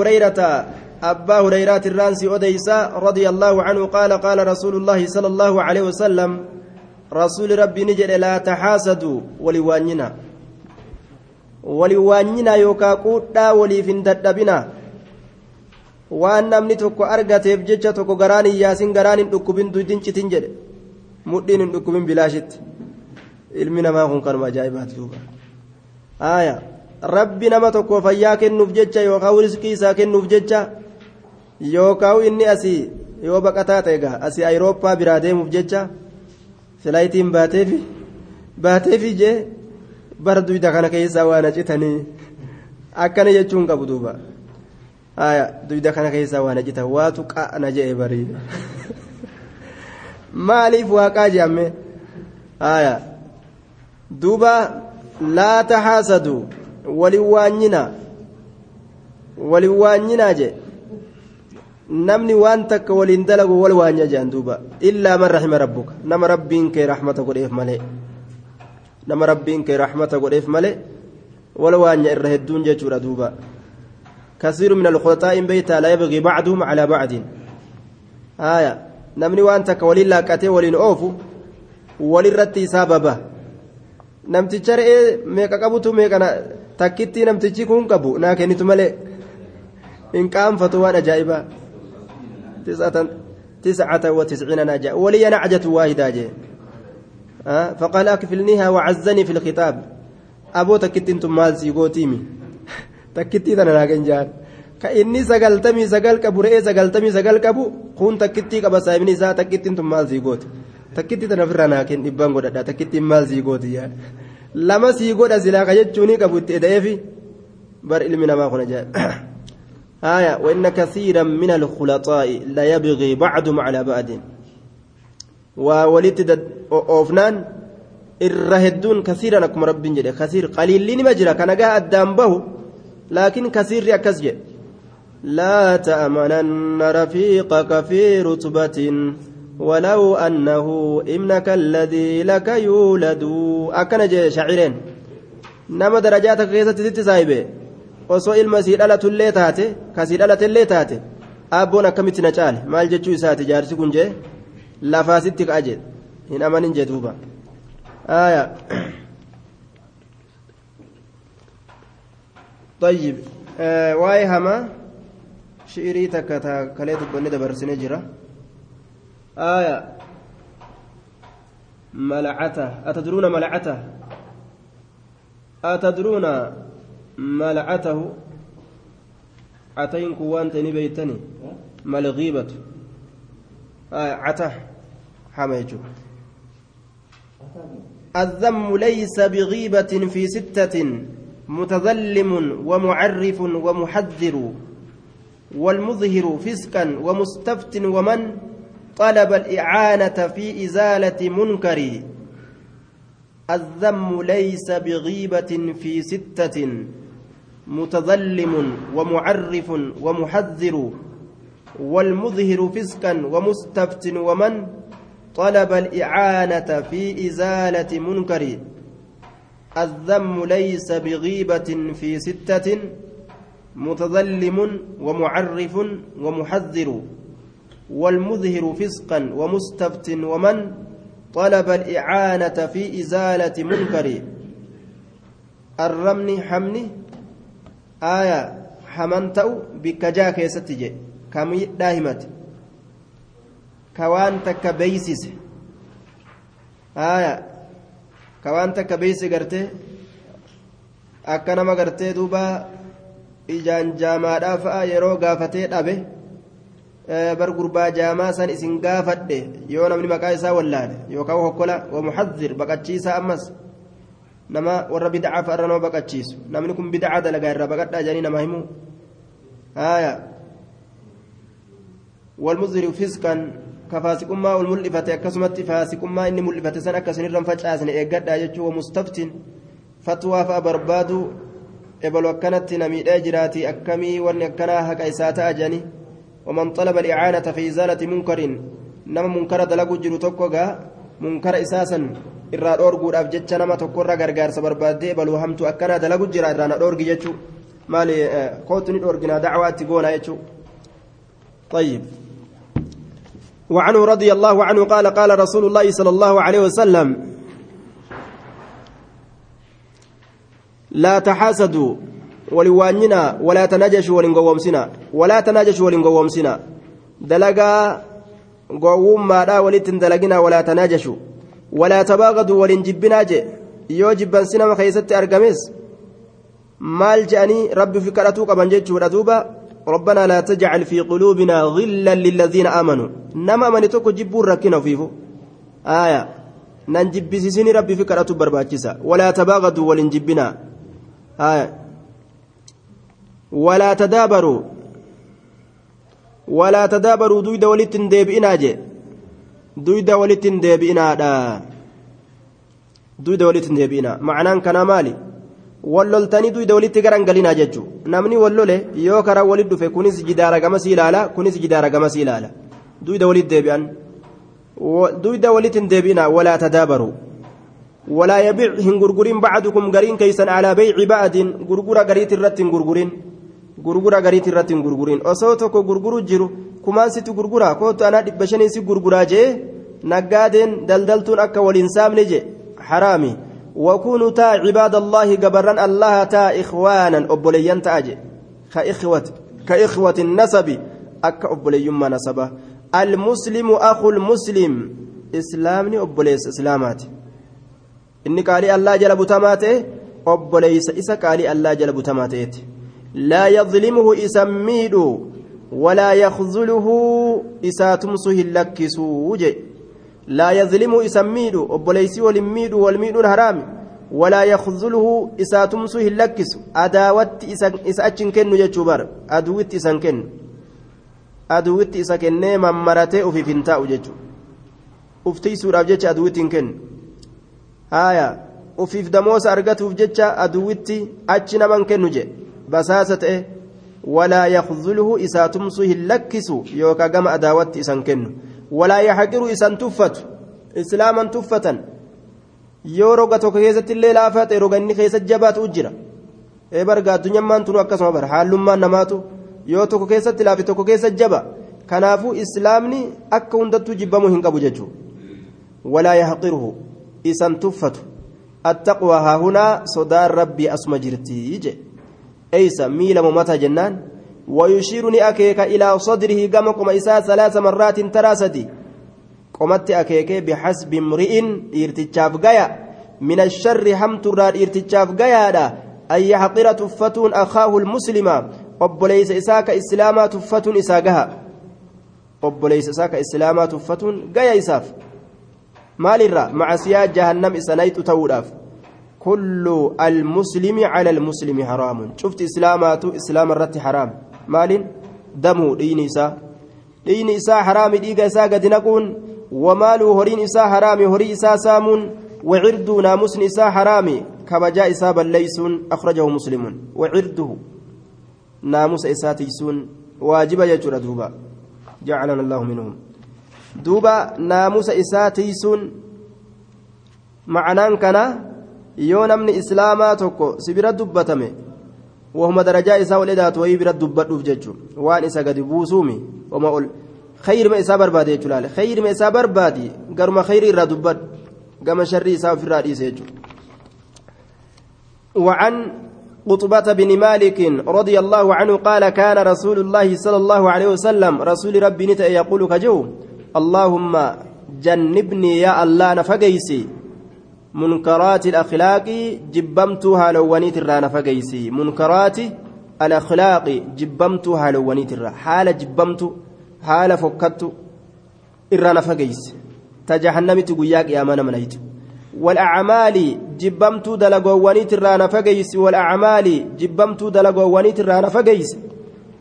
هريرة أبا هريرة الرانسي أديسا رضي الله عنه قال قال رسول الله صلى الله عليه وسلم رسول ربي نجد لا تحاسدوا ولوانينا ولوانينا يوكا قودا وليفن ددبنا waan namni tokko argateef jecha tokko garaan hin yaasin garaan hin dhukkubin duydin citin jedhe mudhiin hin dhukkubin bilaashitti ilmi namaa kun kanuma ajaa'ibaati duuba aayaa rabbi nama tokko fayyaa kennuuf jecha yookaan riskii isaa kennuuf jecha yookaan inni asii yoo baqataa ta'e egaa asii ayirooppaa biraa deemuuf jecha filaayitiin baateefi baateefi jee bara duyda kana keessaa waan acitanii akkana jechuun qabu duuba. Duyda kana keessaa waan acitan waatu qaana jee barii maaliif waaqaa je'amme duuba laa taxaasaduu walin waanyina walin waanyinaa je namni waan takka waliin dalagu wal waanya jedhan duuba illaa man raxima rabbuka nama rabbiin kee raxmata godheef malee nama rabbiin kee raxmata godheef malee wal waanya irra hedduun jechuudha duuba كثير من الخلطاء بيتا لا يبغي بعضهم على بعض آية نمني وأنت كولين لاكتي ولين أوفو ولين رتي سببه namticha re'ee meeqa qabutu meeqana takkittii namtichi kun qabu naa kennitu malee? Hin qaanfatu waan ajaa'ibaa تسعة وتسعين ناجة ولي نعجة واحدة جي أه؟ فقال أكفلنيها وعزني في الخطاب أبو تكتي أنتم مال سيقوتيمي تكتي ذا ناقن جان كإني سقلتمي سقل كبو رئي سقلتمي سقل كبو كون تكتي كبا سايبني سا تكتي أنتم مال سيقوتي takkitti tana ofirraa naa kenni dhibbaan godhadha takkitti maal sii gooti yaa lama sii godha silaa ka jechuuni qabu itti eda'eefi bar ilmi namaa kun ajaa'iba آية وإن كثيرا من الخلطاء لا يبغي بعضهم على بعض وولدت أوفنان الرهدون كثيرا أكم رب جل كثير قليل لين مجرى كان جاء الدم به لكن كثير يكسج لا تأمنن رفيقك في رتبة ولو أنه ابنك الذي لك يولد أكن جي شعرين نما درجاتك كيسة ilma sii dhalatullee taate ka sii dhalatillee taate abboon akkamitti na caale maal jechuu isaati jaarsi kun jee lafaasitti ka'a jedhe hin amanin jee duuba aya طيب آه واي هما شعري تكتا كليت بني دبرسني جرا آية ملعتة. أتدرون ملعته؟ أتدرون ملعته؟ عتين كوان تني بيتني. مال غيبة آه عته حميجو الذم ليس بغيبة في ستة. متظلم ومعرف ومحذر. والمظهر فسقا ومستفت ومن؟ طلب الإعانة في إزالة منكر. الذم ليس بغيبة في ستة. متظلم ومعرف ومحذر. والمظهر فسقا ومستفت ومن طلب الإعانة في إزالة منكر. الذم ليس بغيبة في ستة. متظلم ومعرف ومحذر. والمظهر فسقا ومستفت ومن طلب الإعانة في إزالة منكر. الرمن حمني آية حمنتأ بكجا كيستجي كمي داهمت. كوان تك بيسس آية كوان تك بيس قرتي أكنما قرتي دوبا ijaan jaamaadhaa fa'a yeroo gaafatee dhabe gurbaa jaamaa san isin gaafadhe yoo namni maqaa isaa wallaale yookaan hokkola wamuxaddir baqachiisaa ammas nama warra bidacaa fa'arra nama baqachiisu namni kun bidacaa dalagaa irraa baqadhaa jedhanii nama himu haaya walmuzhiri fiskan ka faasiqummaa ol mul'ifate akkasumatti faasiqummaa inni mul'ifate san akkasinirran facaasne eeggadhaa jechuu wamustaftin fatwaa fa'a barbaadu ebalu akkanatti namiidhee jiraati akkamii wanni ومن طلب الإعانة في إزالة منكر نما منكر دلقوا جلو توكوغا منكر إساسا irraa dhoorguudhaaf jecha nama tokkorra gargaarsa barbaaddee baluu hamtu akkana dalagu jira irraa na dhoorgi jechuu مالي كوتني أورجنا دعوة تقول يجو طيب. وعنه رضي الله عنه قال قال رسول الله صلى الله عليه وسلم لا تحاسدوا ولوانينا ولا تناجشوا ولنقومسنا ولا تناجشوا ولنقومسنا دلقا قومما ولتن دلقنا ولا تناجشوا ولا تباغضوا ولنجبنا جي yoo jibban sinama keessatti argames. Maal je'anii rabbi fi kadhatuu qaban jechuudha duuba. ربنا لا تجعل في قلوبنا غلا للذين آمنوا نما من توكو جبور ركنا فيفو آية ننجب سيسيني ربي في كراتو برباكسا ولا تباغضوا ولنجبنا آية ولا تدابروا ولا تدابروا دويدا ولتن ديبئنا جي دويدا ولتن ديبئنا دا دويدا ولتن ديبئنا معناه كان مالي walitti garan galinaa jechuun namni wallole yoo karaa walit dhufe kunis jidaara gamasii ilaala kunis jidaara gamasii ilaala duyda walit deebi'an duyda walit hin deebi'ina walaa tadaabaru walaa yabic hin gurgurin bacdukum gariin keeysan alaa beyci ba'adin gurgura gariiti irratti hin gurgurin gurgura gariiti irratti hin gurgurin osoo tokko gurguru jiru kumaan sitti gurgura kootu anaa dhibba shaniin si gurguraa jee? Naggaadeen daldaltuun akka waliin saamne je haraami. وكونوا تا عباد الله قبرا الله تا إخوانا أبوليان تاجي كإخوة كإخوة النسب أك أبوليان ما نسبه المسلم أخو المسلم إسلامني أبوليس إسلامات إني قالي الله جل بتماته أبوليس إسا قالي الله جل بتماته لا يظلمه إسميد ولا يخذله إساتمسه اللكسوجي لا يظلم إسميد وبليسي والميد والميد حرام ولا يخذله إساتمسه اللكس أداوت إسأتشن كن جتشوبر أدوت إسان كن. أدوت إسا كن. ممرته في فنتاء جتشو أفتي سورة جتش أدوت كن. آية. ufiif damoosa argatuuf jecha aduwitti achi naman kennu basaasa ta'e walaa yakzulhu isaa tumsuu hin lakkisu yookaa gama adaawatti isan kennu walaa yaxqiru isan tuffatu islaaman tuffatan yoo roga tokko keessatti illee laafaa ta'e roga inni keessa jabaatu jira ee barga addunyammaan tunu akkasuma bara haallummaan namaatu yoo tokko keessatti laafe tokko keessa jaba kanaafuu islaamni akka hundattuu jibbamuu hin qabu jechuudha walaa yaxqiruhu isan tuffatu attaqwaa haa hunaa sodaan rabbii asuma jirtii je eeysa miila mumata jennaan ويشير نأكيك إلى صدره كما قم إساء ثلاث مرات تراسدي قمت أكيك بحسب امرئ إرتجاف قيا من الشر حمت الراد إرتجاف قيا أن يحقر تفتون أخاه المسلم أب ليس إساك إسلاما تفتون إساقها أب ليس إساك إسلاما تفتون قيا إساف. مال الرا مع سياد جهنم إسانيت توراف كل المسلم على المسلم حرام. شفت إسلامات إسلام الرت حرام. مال دمه دين إساء. دين إساء حرام ديق إساء قد نقون. وماله هرين إساء حرام هري سامون. وعرض ناموس إساء حرام. كبجاء إساء بل ليسون أخرجه مسلم. وعرضه ناموس إساء تيسون. واجب يجر دوبا. جعلنا الله منهم. دوبا ناموس إساء تيسون. معنان كان yoo namni islaamaa tokko si bira dubbatame wahuma darajaa isaa ol edaatu wayii bira dubbadhuuf jechuun waan isa gadi buusuumi oma ol khayrima isaa barbaade jechuu laale khayrima isaa barbaadi garuma khayrii irraa dubbadhu gama sharrii isaa ofirraa dhiise jechuudha وعن قطبة بن مالك رضي الله عنه قال كان رسول الله صلى الله عليه وسلم رسول ربي نتا يقول كجو اللهم جنبني يا الله نفقيسي منكرات الأخلاق جبمتها لونيت الرانا فقيسي منكرات الأخلاق جبمتها لونيت الرا. حال جبمت حال فكت الرانا فقيس تجهنمت قياك يا من منيت والأعمال جبمت دلقوانيت الرانا فقيس والأعمال جبمت دلقوانيت الرانا فقيس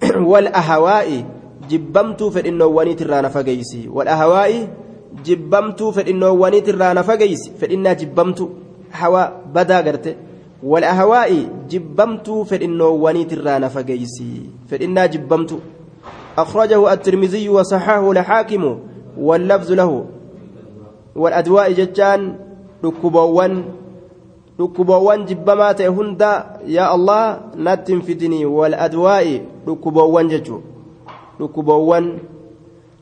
والأهواء جبمت فإنوانيت الرانا فقيس والأهواء jibbamtuu fedhinnoowwaniit irraa na fageysi fedhinnaa jibbamtu hawaa badaa garte walahawaa'i jibbamtuu fedhinnoowwaniit irraa na fageysi fedhinnaa jibbamtu أخرجه الترمذي وصححه الحاكم واللفظ له والأدواء ججان ركبوان dhukkuboowwan jibbamaa ta'e hunda yaa allah natti hin fidinii wal adwaa'i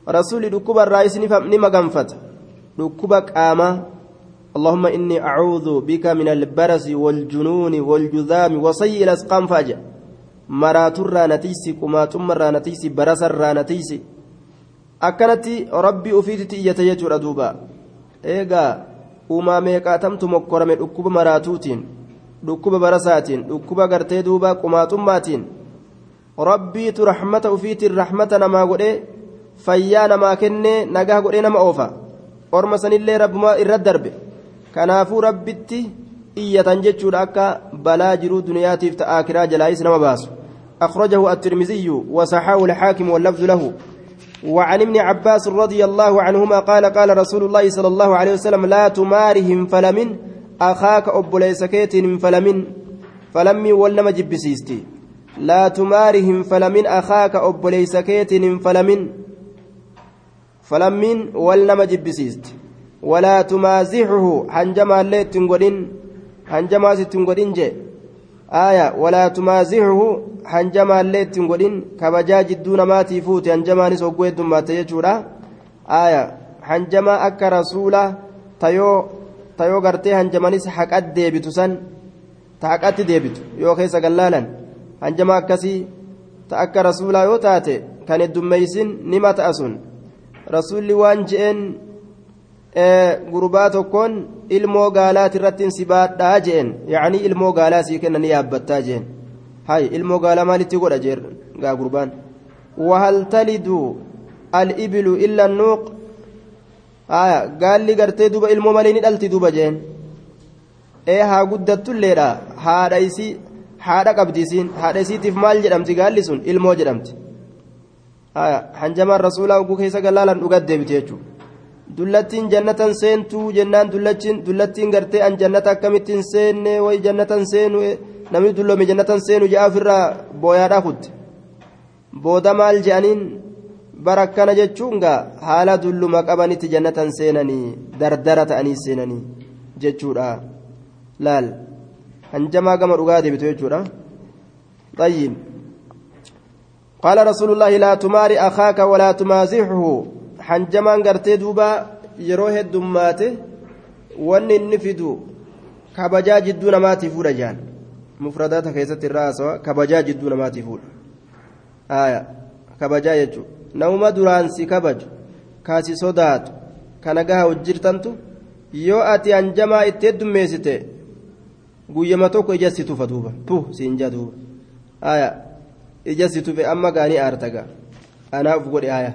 rasuuli dhukkuba irraa is ni maganfata dhukkuba qaamaa اللهم إني أعوذ بك من البرس والجنون والجذام وسيء الأسقام فاجأ مرات الرانتيسي كما ثم الرانتيسي برس الرانتيسي أكنت ربي أفيدتي يتيجر دوبا إيغا uumaa meeqaatamtu mokkorame dhukkuba maraatuutiin dhukkuba barasaatiin dhukkuba gartee duuba qumaaxummaatiin rabbiitu raxmata ufiitiin raxmata namaa godhee fayyaa namaa kennee nagaa godhee nama oofa. Orma sanillee rabbumaa irra darbe. Kanaafuu rabbitti iyyatan jechuudha akka balaa jiruu duniyaatiif ta'aa kiraa jalaayis nama baasu. أخرجه الترمذي وصححه الحاكم واللفظ له وعن ابن عباس رضي الله عنهما قال قال رسول الله صلى الله عليه وسلم لا تمارهم فلمن أخاك أب ليس كيت فلمن فلمي ولم جبسيستي لا تمارهم فلمن أخاك أب ليس كيت فلمن فلمن ولم جبسيست ولا تمازحه حنجما اللي تنقلين حنجما ستنقلين جي آية ولا تمازحه kabajaa jidduu namaatii fuute hanjamaanis hogguu heddummaate jechuudha aaya hanjamaa akka rasuula tayoo tayoo gartee hanjamanis haqat deebitu san ta haqatti deebitu yoo keessa gallaalan hanjamaa akkasii ta akka rasuulaa yoo taate kan heddummeeysin nima ta'a sun rasuulli waan je'een gurbaa tokkoon ilmoo gaalaati irratti si baadhaa je'en yacanii ilmoo gaalaa sii kenna ni yaabbattaa je'en hay ilmoo gaalaa maalitti godha jeer gaa gurbaan wahal talidu al-ibilu illa nuuq haya gaalli gartee duba ilmoo malee ni dhalti duba jeen ee haa guddattulleedha haadha isii haadha qabdi haadha isiitiif maal jedhamti gaalli sun ilmoo jedhamti hanjamaan rasuulaa oguu keessa galaalan dhugaa deebite jechuudha. Dullattiin jannatan seentuu jennaan dullachiin dullattiin gartee an jannata akkamittiin seenne wayi jannatan seenu e, namni dulloome jannatan seenu ja'a ofirraa booyaadhaa kutte booda maal je'aniin bara akkana jechuun gaa haala dulluma qabanitti jannatan seenanii dardara ta'anii seenanii jechuudha. Laal hanjamaa gama dhugaa deebitu jechuudha. Xayyiin. قال رسول الله لا تماري أخاك ولا تمازحه heddummaate wanni inni fidu kabajaa jidduu namaatiif fuudha jaan mufradaata keessatti irraa haasawa kabajaa jidduu namaatiif fuudha aya kabajaa jechuun namuma duraan si kabaju kaasi sodaatu kana gaha hojjirtantu yoo ati hanjamaa itti heddummeessite guyyama tokko ija si tufa duuba puh siin jaa duuba ija si tufe amma gaanii aartaga. Anaaf godhe aya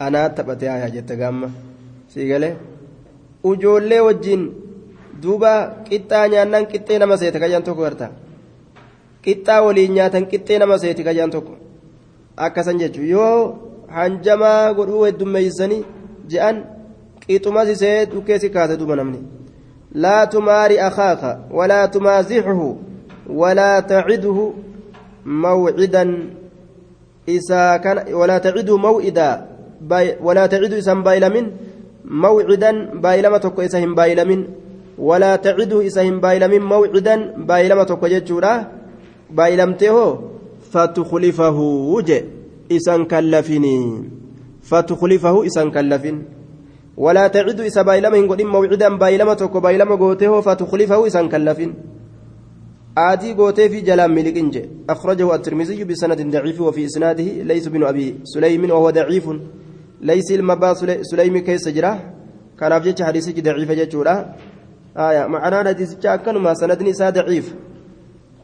anaa taphatee haa jette gaamma. Siigalee ujoollee wajjin duuba qixxaa nyaannan qixxee nama seete kayyaan tokko garta. Qixxaa waliin nyaatan qixxee nama seeti kayyaan tokko. Akkasan jechuun yoo hanjamaa godhuu heddummeeysanii je'an qixumas isee dhukkeessi kaase duuba namni. Laa tumaari akaaka walaa tumaazixuhu walaa taciduhu mawcidan isaa kana walaa taciduhu maw'idaa ولا تعد إسان بايلمين موعدا بايلما تكو إسان بايلمين ولا تعد إسان بايلمين موعدا بايلما تكو جتشورا بايلمته فتخلفه وجه إسان كلفني فتخلفه إسان كلفين ولا تعد إسا بايلما هنقول موعدا بايلما تكو بايلما قوته فتخلفه إسان كلفين عادي قوته في جلال ملك إنجي أخرجه الترمذي بسند ضعيف وفي إسناده ليس بن أبي سليم وهو ضعيف ليس المبا سليم كيس جرا كان أفجج حديثك ضعيف جتورا آية معنى حديث كان ما سند نساء ضعيف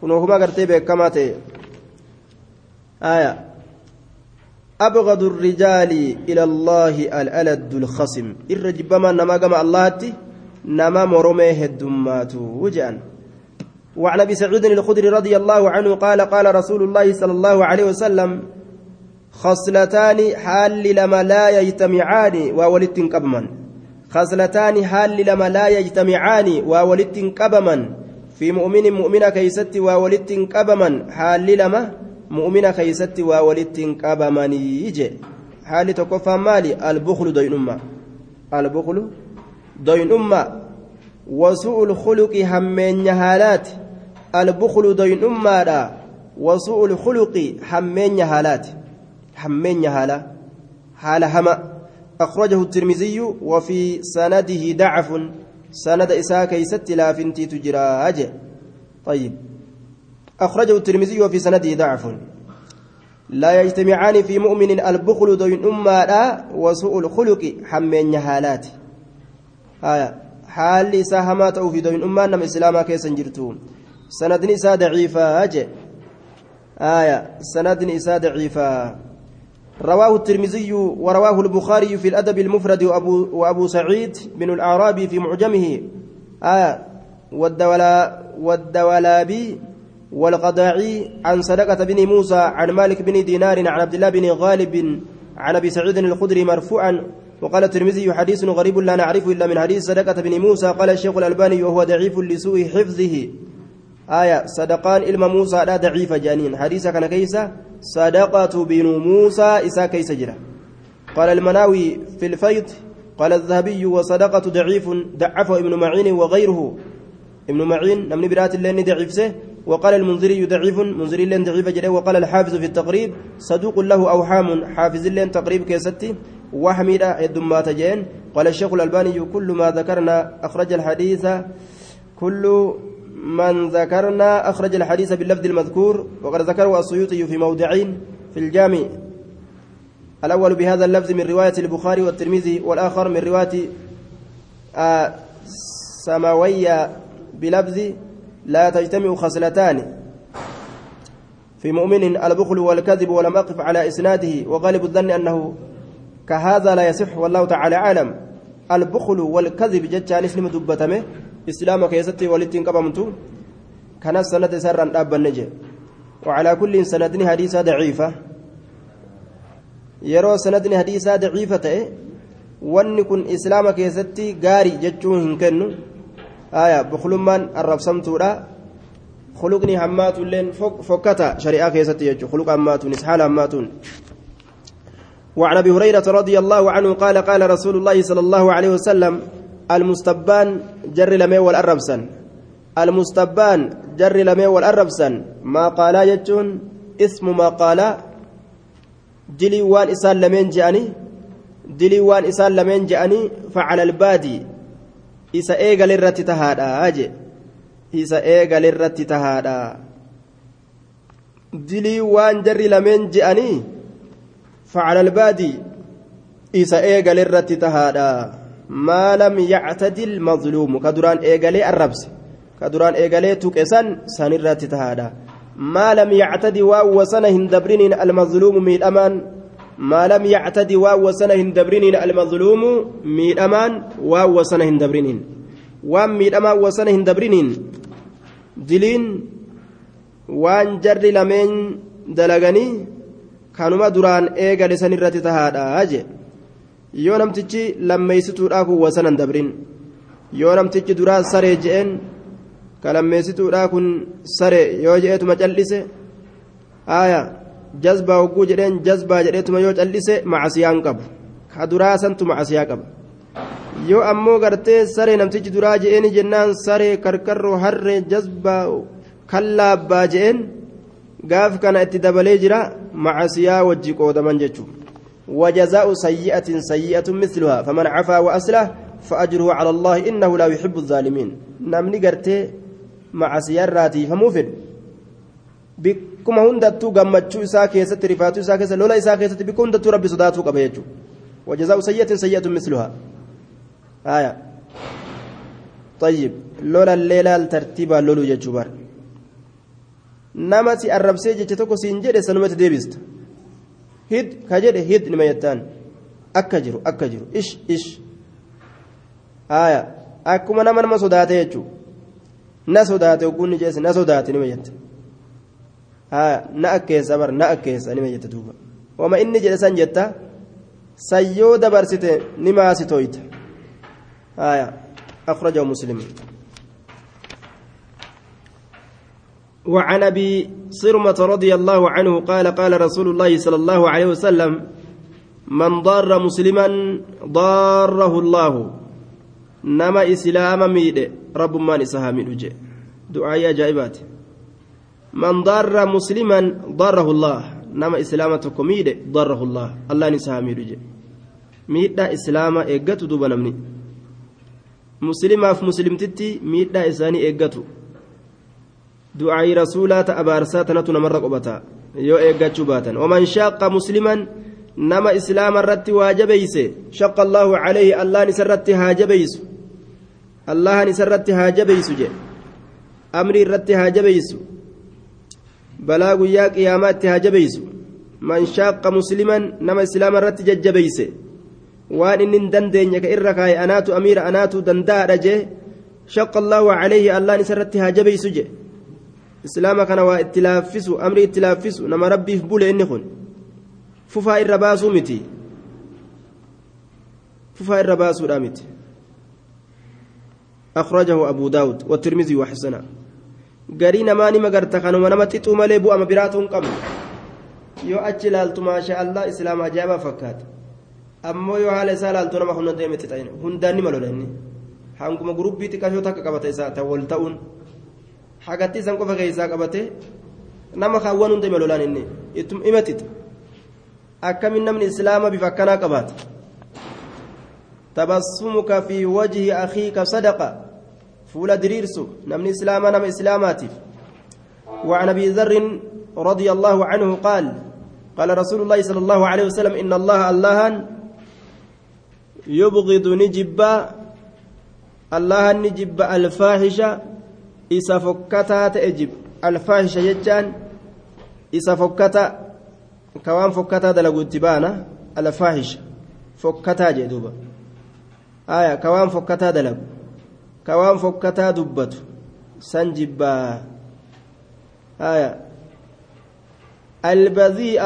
كنوهما قرتي كما تي آية أبغض الرجال إلى الله الألد الخصم الرجب ما نما قام الله نما مرميه الدمات وجأن وعن أبي سعيد الخدري رضي الله عنه قال قال رسول الله صلى الله عليه وسلم خصلتان حال لما لا يجتمعان وولدت قبما خصلتان حال لما لا يجتمعان وولدت قبما في مؤمن مؤمنة كيست وولدت قبما حال لما مؤمنة كيست وولدت قبما يجي. حال تكفى مالي. البخل دوين أمة. البخل دوين أمة. وسوء الخلق همين هالات البخل دين أمادا وسوء الخلق همين هالات همين هالا حال هما. أخرجه الترمذي وفي سنده ضعف. سند إساء كيست لا فنتي تجراج. طيب. أخرجه الترمذي وفي سنده ضعف. لا يجتمعان في مؤمن البخل دين أمادا وسوء الخلق حمين هالات آية. حال إساء هما في دين أمان نم إسلاما كيسا جرتو سند إساء ضعيفا آية سند إساء ضعيفا رواه الترمذي ورواه البخاري في الأدب المفرد وأبو, وأبو سعيد بن الأعرابي في معجمه. آية والدولا والدولابي والقضاعي عن صدقة بن موسى عن مالك بن دينار عن عبد الله بن غالب عن أبي سعيد الخدري مرفوعا. وقال الترمذي حديث غريب لا نعرفه إلا من حديث صدقة بن موسى. قال الشيخ الألباني وهو ضعيف لسوء حفظه. آية صدقان إلما موسى لا ضعيف جانين حديث كان كيسة صدقة بن موسى إسا كيس جرا. قال المناوي في الفيض قال الذهبي وصدقة ضعيف ضعفه ابن معين وغيره. ابن معين نمني برات اللين ضعيفسه وقال المنذري ضعيف منذري اللين ضعيف جرا وقال الحافظ في التقريب صدوق له أوحام حافظ اللين تقريب كيستي وحميدة يدمات جين قال الشيخ الألباني كل ما ذكرنا أخرج الحديث كل من ذكرنا أخرج الحديث باللفظ المذكور وقد ذكره السيوطي في موضعين في الجامع الأول بهذا اللفظ من رواية البخاري والترمذي والآخر من رواية آه سماوية بلفظ لا تجتمع خصلتان. في مؤمن البخل والكذب ولم أقف على إسناده وغالب الظن أنه كهذا لا يصح والله تعالى أعلم. البخل والكذب جتان اسم دبتمه. Islaama keessatti walitti hin qabamtu kanas sanada isaarraan dhaabbanne jee وعلى كل سندني حديثا ضعيفة yeroo sanadni hadiisaa daciifa ta'e wanni kun islaama keessatti gaarii jechuu hin kennu aya buklummaan arrabsamtuudha khuluqni hammaatuilleen fokkata shari'aa keessatti jechuu khuluqa hammaatuunis haala hammaatuun وعن ابي هريره رضي الله عنه قال قال رسول الله صلى الله عليه وسلم المستبان جر لمي والأربسن. المستبان جر لمي والأربسن. ما قالا يجون؟ اسم ما قالا. دلي وان إسان لمن جأني؟ دلي وان إسان لمن جأني؟ فعلى البادي. إسا إيغا للرت تهادا. أجي. إسا إيغا للرت تهادا. دلي وان جر لمن جأني؟ فعلى البادي. تهادا ما لم يعتدي المظلوم. كدران إيغالي الربس. كدران إيغالي تكسن سنرات تهادا. ما لم يعتدي واو وسنه هندبرين المظلوم ميد أمان. ما لم يعتدي واو وسنه هندبرين المظلوم ميد أمان. واو وسنه هندبرين وام ميد أمان وسنه هندبرين دلين waan jarri lameen dalaganii kanuma duraan eegale sanirratti tahaadha jee yoo namtichi lammeessituudhaa kun wasanan dabrin. Yoo namtichi duraa saree je'een ka lammeessituudhaa kun saree yoo je'eetuma cal'ise aaya jazbaa hogguu jedheen jazbaa jedheetuma yoo cal'ise macasiyaan qabu. Ka duraa santu macasiyaa qaba. Yoo ammoo gartee saree namtichi duraa je'een jennaan saree karkarroo harree jazbaa kallaabbaa je'een gaaf kana itti dabalee jira macasiyaa wajji qoodaman jechuudha. وجزاء سيئة سيئة مثلها فمن عفا وأصلح فأجره على الله إنه لا يحب الظالمين. نمني قرتي مع سياراتي فموفد بكما هندتو غمتشو إساء كيست رفاتو إساء كيست لولا إساء كيست بكم هندتو ربي صداتو قبيتو وجزاء سيئة سيئة مثلها. آية. طيب لولا الليلة الترتيبة لولو جتشوبار نمتي الربسي جتشتوكو سينجيري سنمت ديبست. Hid ka jedhe hid nima jettaan akka jiru akka jiru ish ish aya akkuma nama nama sodaate jechuu na sodaate ogguun ni jeesse na sodaate nima jette aya na akkeessa bar na akkeessa nima jette duuba wama inni jedhe san jetta sayyoo dabarsite nimaasi toyta aya akhrajahu muslimin وعن ابي صرمة رضي الله عنه قال قال رسول الله صلى الله عليه وسلم من ضار مسلما ضاره الله isa haa miidhu jee du'aayii ajaa'ibaati man darra musliman darrahu allah nama islaama tokko miidhe darrahu allah allaan isa haa miidhu jee miidhaa islaama eeggatu duuba namni muslimaaf muslimtitti miidhaa isaanii eeggatu du'aayii rasuulaa ta'a baarsaa tanatu namarra qobata yoo eeggachuu baatan waman shaaqa musliman nama islaama irratti waa jabeeyse shaqa allaahu calayhi allahan isa irratti haa jabeeysu allahan isa irratti haa jabeeysu jedhe amri irratti haa jabeeysu balaa guyyaa qiyaamaa itti haa jabeeysu man shaaqa musliman nama islaama irratti jajjabeeyse waan inni hin dandeenye ka irra kaaye anaatu amiira anaatu danda'adha jee shaqa allaahu calayhi allahan isa irratti haa jabeeysu jedhe islaama kana waa itti laaffisu amri itti laaffisu nama rabbiif bule inni kun fufaa irra baasuu miti fufaa irra baasuudha miti أخرجه أبو داود والترمذي وحسنه garii namaa nima garta kanuma nama xixuu malee bu'ama biraatu hin qabu yoo achi ilaaltu maasha allah islaama ajaa'ibaa fakkaata ammoo yoo haala isaa ilaaltu nama hunda deeme xixayin hundaan nima lola inni hanguma gurubbii xiqqashoo takka qabata isaa ta wal ta'uun keessaa qabate nama kaawwan hunda ima lolaan inni ittum ima xixa akkamin namni islaama bifa akkanaa qabaata tabassumuka fi wajhi akhiika sadaqa فولا دريرسو نمني إسلاما نم إسلاماتي وعن أبي ذر رضي الله عنه قال قال رسول الله صلى الله عليه وسلم إن الله الله يبغض نجبا الله نجب الفاحشة إسا فكتا تأجب الفاحشة يجان إسا فكتا كوان فكتا دلقوا تبانا الفاحشة فكتا جدوبا آية كوان فكتا دلقوا كوان فكتا دبت سنجبا آية البذيء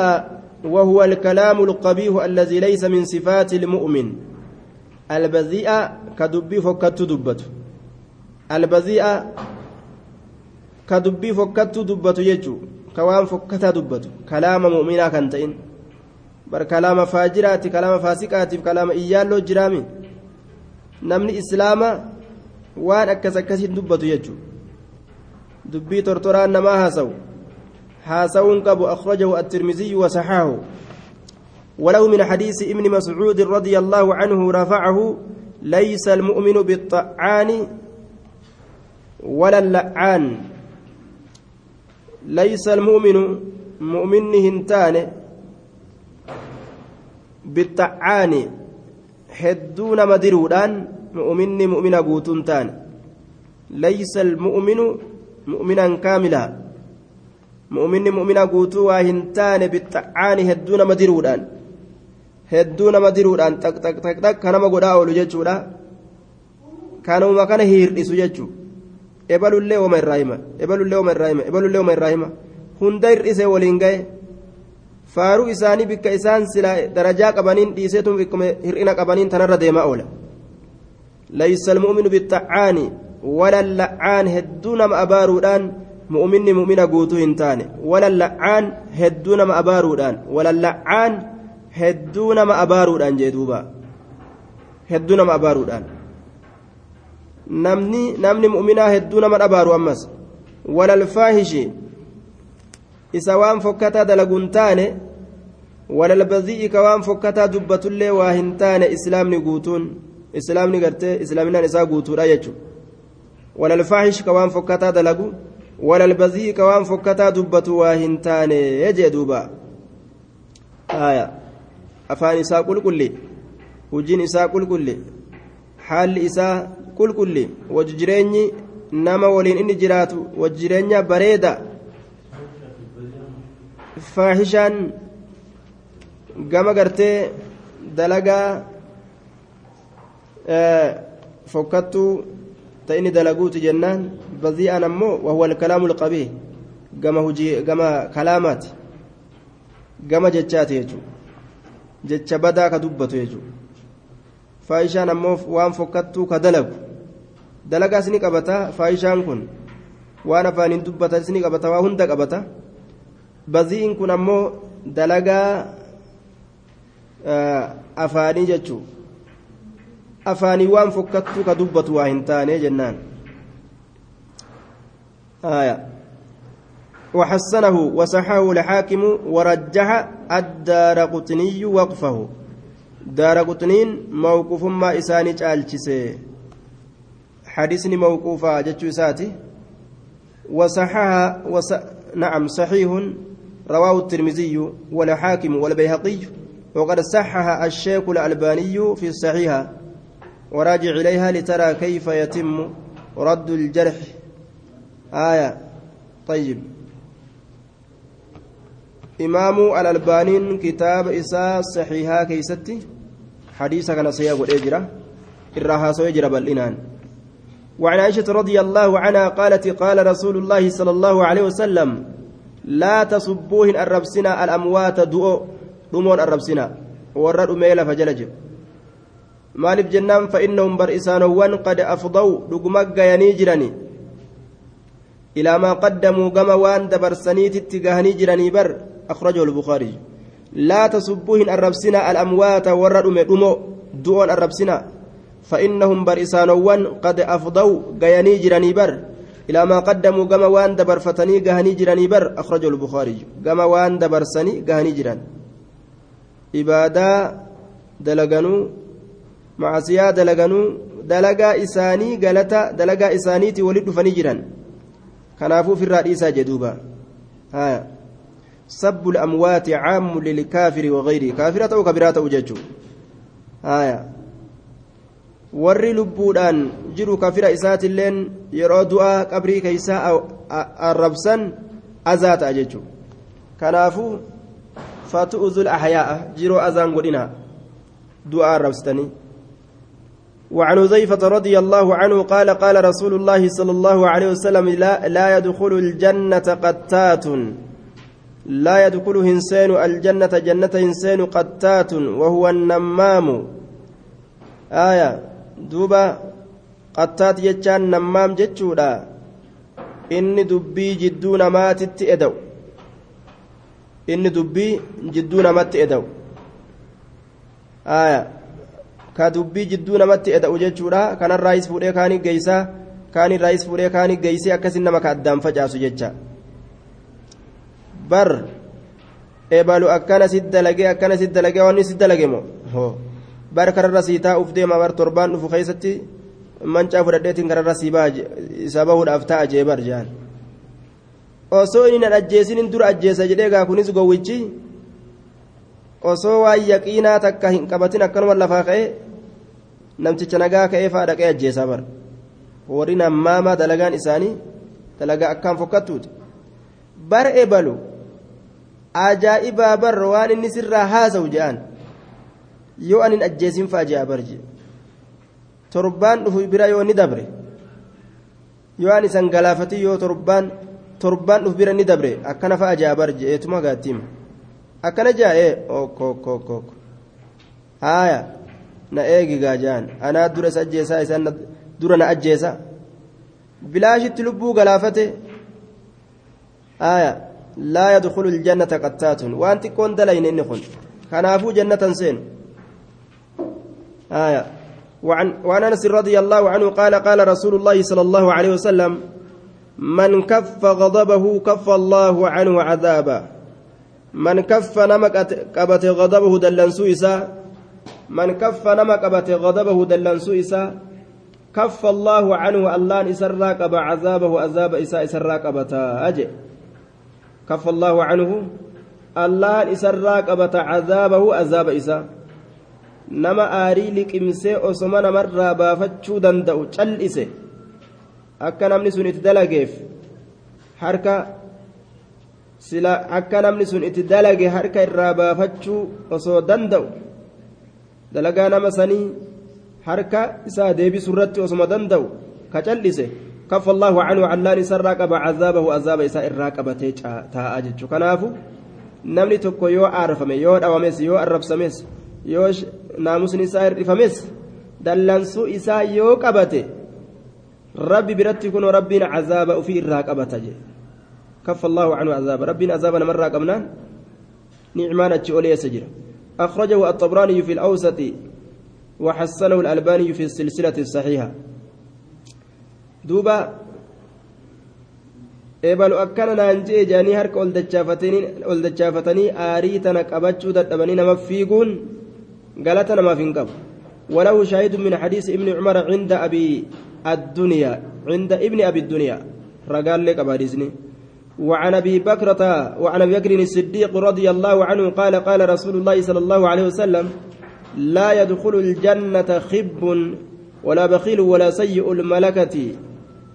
وهو الكلام القبيح الذي ليس من صفات المؤمن البذيء كدبي فكت دبت البذيء كدبي فكت دبت يجو كوان فكتا دبت كلام مؤمنا كنتين بر كلام فاجرات كلام فاسقات كلام إيالو جرامي نمني waan akkas akkasiin dubbatu jechuudha. Dubbii tortoraan namaa haasawu haasawuun qabu akhrajahu at-tirmiziyyu wasaxaahu وله من حديث ابن مسعود رضي الله عنه رفعه ليس المؤمن بالطعان ولا اللعان ليس المؤمن مؤمن هنتان بالطعان حدون مدرودان مؤمني مؤمنا قوتون تان ليس المؤمن مؤمنا كاملا. مؤمني مؤمنا قوتو واهنتان بالطعان هدون مدرودان. هدون مدرودان. تك تك تك تك. كانما قدا أولو جيتشودا. كانوا ما كان هيرئسو جيتشو. Ebaluu illee wama irraa hima ebaluu illee wama irraa hima ebaluu illee wama irraa hima hunda hir'isee waliin gahe faaruu isaanii bikka isaan sila darajaa qabaniin dhiiseetu hir'ina qabaniin tanarra deemaa oola ليس المؤمن بالطعان ولا اللعان هدون ما أبارودان مؤمن مؤمن قوتو هنتان ولا اللعان هدون ما أبارودان ولا اللعان هدون ما أبارودان جدوبا هدون ما أبارودان نمني نمني مؤمنا هدون ما أبارو أمس ولا الفاحش إسوان فكتا دلقنتان ولا البذيء كوان فكتا دبة الله واهنتان إسلام نقوتون islaamni gartee islaaminaan isaa guutuudha jechuudha walal faahish ka waan fokkataa dalagu walal bazii ka waan fokkataa dubbatu waa hin taane jee duuba afaan isaa qulqulli hojiin isaa qulqulli haalli isaa qulqulli wajji jireenyi nama waliin inni jiraatu wajji jireenya bareeda faahishaan gama gartee dalagaa fokkattuu ta inni dalaguuti jennaan bazi'an ammoo wahuwa alkalaamu alqabii gama hujii gama kalaamaati gama jechaati jechuu jecha badaa ka dubbatu jechuu faayishaan ammoo waan fokkattuu ka dalagu dalagaas ni qabata faayishaan kun waan afaaniin dubbatas ni qabata waa hunda qabata bazi'iin kun ammoo dalagaa afaanii jechuu afaanii waan fokkattuu ka dubbatu waa hin taane jennaan وحسنه وصححه الحاكم ورجح الدار قطني وقفه دار قطنين موقوف ما إساني جالشسي حديثني موقوفة جتشو ساتي وصححها وص... نعم صحيح رواه الترمذي والحاكم والبيهقي وقد صحها الشيخ الألباني في الصحيحة وراجع إليها لترى كيف يتم رد الجرح آية طيب إمام الألبانين كتاب إساء صحيحة كيستي حديثة كان سيقول إجرة إراها سيجرى بالإنان وعن عائشة رضي الله عنها قالت قال رسول الله صلى الله عليه وسلم لا تصبوهن الربسنا الأموات دؤو دمون الربسنا ورد أميلة فجلج maaliif jennaan fa'innahum bar isaanowwan qad afdaw dhuguma gayanii jirani ilaa maa qaddamuu gama waan dabarsaniititti gahanii jiranii bar akhrajahu lbukaariy hin arrabsina alamwaata warra dhume dhumo du'oon arrabsina فإنهم برسانوان قد أفضوا جياني جراني بر. إلى ما قدموا كما وان دبر فتني جهني جراني بر. أخرجه البخاري. كما وان دبر سني جهني جران إبادة دلغنو معصية دلغنو دلغا إساني غلطة دلغا إسانيتي ولد فني جران كنافو في الرئيسة جدوبا ها سب الأموات عام للكافر وغيره كافرة وكبيرة وججو آية warri lubbuudhaan jiru kafira isaatilleen yeroo du'aa qabrii keeysaa arrabsan azaa ta'a jechuudha kanaafuu fatu'uzul ahyaa'a jiroo azaan godhina du'aa arrabsitanii وعن حذيفة رضي الله عنه قال قال رسول الله صلى الله عليه وسلم لا, لا يدخل الجنة قتات لا يدخل إنسان الجنة جنة إنسان قتات وهو النمام آية duuba qattaat jechaan nammaam jechuudha inni dubbii jidduu namaatitti eda'u inni dubbii jidduu namatti eda'u ka dubbii jidduu namatti eda'u jechuudha kanarraayis fuudhee kaanii geeysaa kaanirraayis fuudhee kaanii geeysee akkasin nama ka addaan facaasu jecha bar ebalu akkana si dalagee akkana si dalagee wanni si dalage moo bar kararra sii taa'uuf deema bar torbaan dhufu keessatti mancaa fudhadheetiin kararra sii isa bahuudhaaf ta'a jee bar jaan osoo inni nan ajjeesinin dura ajjeesa jedhee gaa kunis gowwichi osoo waan yaqiinaa takka hin qabatin akkanuma lafaa ka'e namticha nagaa ka'ee faa dhaqee ajjeesaa bar warri nammaamaa dalagaan isaanii dalagaa akkaan fokkattuuti bar ebalu ajaa'ibaa bar waan inni sirraa haasa'u je'an yoo anin ajjeesin fa'a je'a barje torbaan dhufu bira yoo ni dabre yoo an isan galaafati yoo torbaan torbaan dhufu bira ni dabre akkana fa'a je'a barje eetuma gaattiima akkana je'a ee okkookkookkook haaya na eegi gaajaan anaa dura isa ajjeesaa isaan dura na ajjeesa bilaashitti lubbuu galaafate haaya laa yadkhulu ljannata qattaatun waan xiqqoon dalayne inni kun kanaafuu jannatan seenu آية. وعن وعن أنس رضي الله عنه قال قال رسول الله صلى الله عليه وسلم من كف غضبه كف الله عنه عذابا. من كف نمك قبت غضبه دلن سويسا. من كف نمك قبت غضبه دلن سويسا. كف الله عنه الله إسرى قب عذابه عذاب إساء إسرى قبتا أجي. كف الله عنه الله إسرى قبت عذابه عذاب إساء nama aarii liqimsee osoma namarraa baafachuu danda'u cal'ise akka namni sun itti dalageef harka sila akka namni sun itti dalage harka irraa baafachuu osoo danda'u dalagaa nama sanii harka isaa deebisu irratti osoma danda'u ka cal'ise كف الله عنه علان سرى قبا عذابه عذاب إساء الراقبة تاء جتشو كنافو نمني تكو يو عارفمي يو دواميس يو الربسميس yoo naamusni isaa hir'ifames dallansuu isaa yoo qabate rabbi biratti kun rabbiin cazaaba ufii irraa qabata je kaffa allahu canhu cazaaba rabbiin cazaaba namarraa qabnaan nicmaan achi oleessa jira أخرجه الطبراني في الأوسط وحسنه الألباني في السلسلة الصحيحة دوبا eebalu akkana naan jee jaanii harka ol dachaafatanii aarii tana qabachuu dadhabanii nama fiiguun galata namaaf hin qabu. وله شاهد من حديث ابن عمر عند أبي الدنيا عند ابن أبي الدنيا رجال لك أباديزني وعن أبي بكرة وعن أبي بكر الصديق رضي الله عنه قال قال رسول الله صلى الله عليه وسلم لا يدخل الجنة خب ولا بخيل ولا سيء الملكة.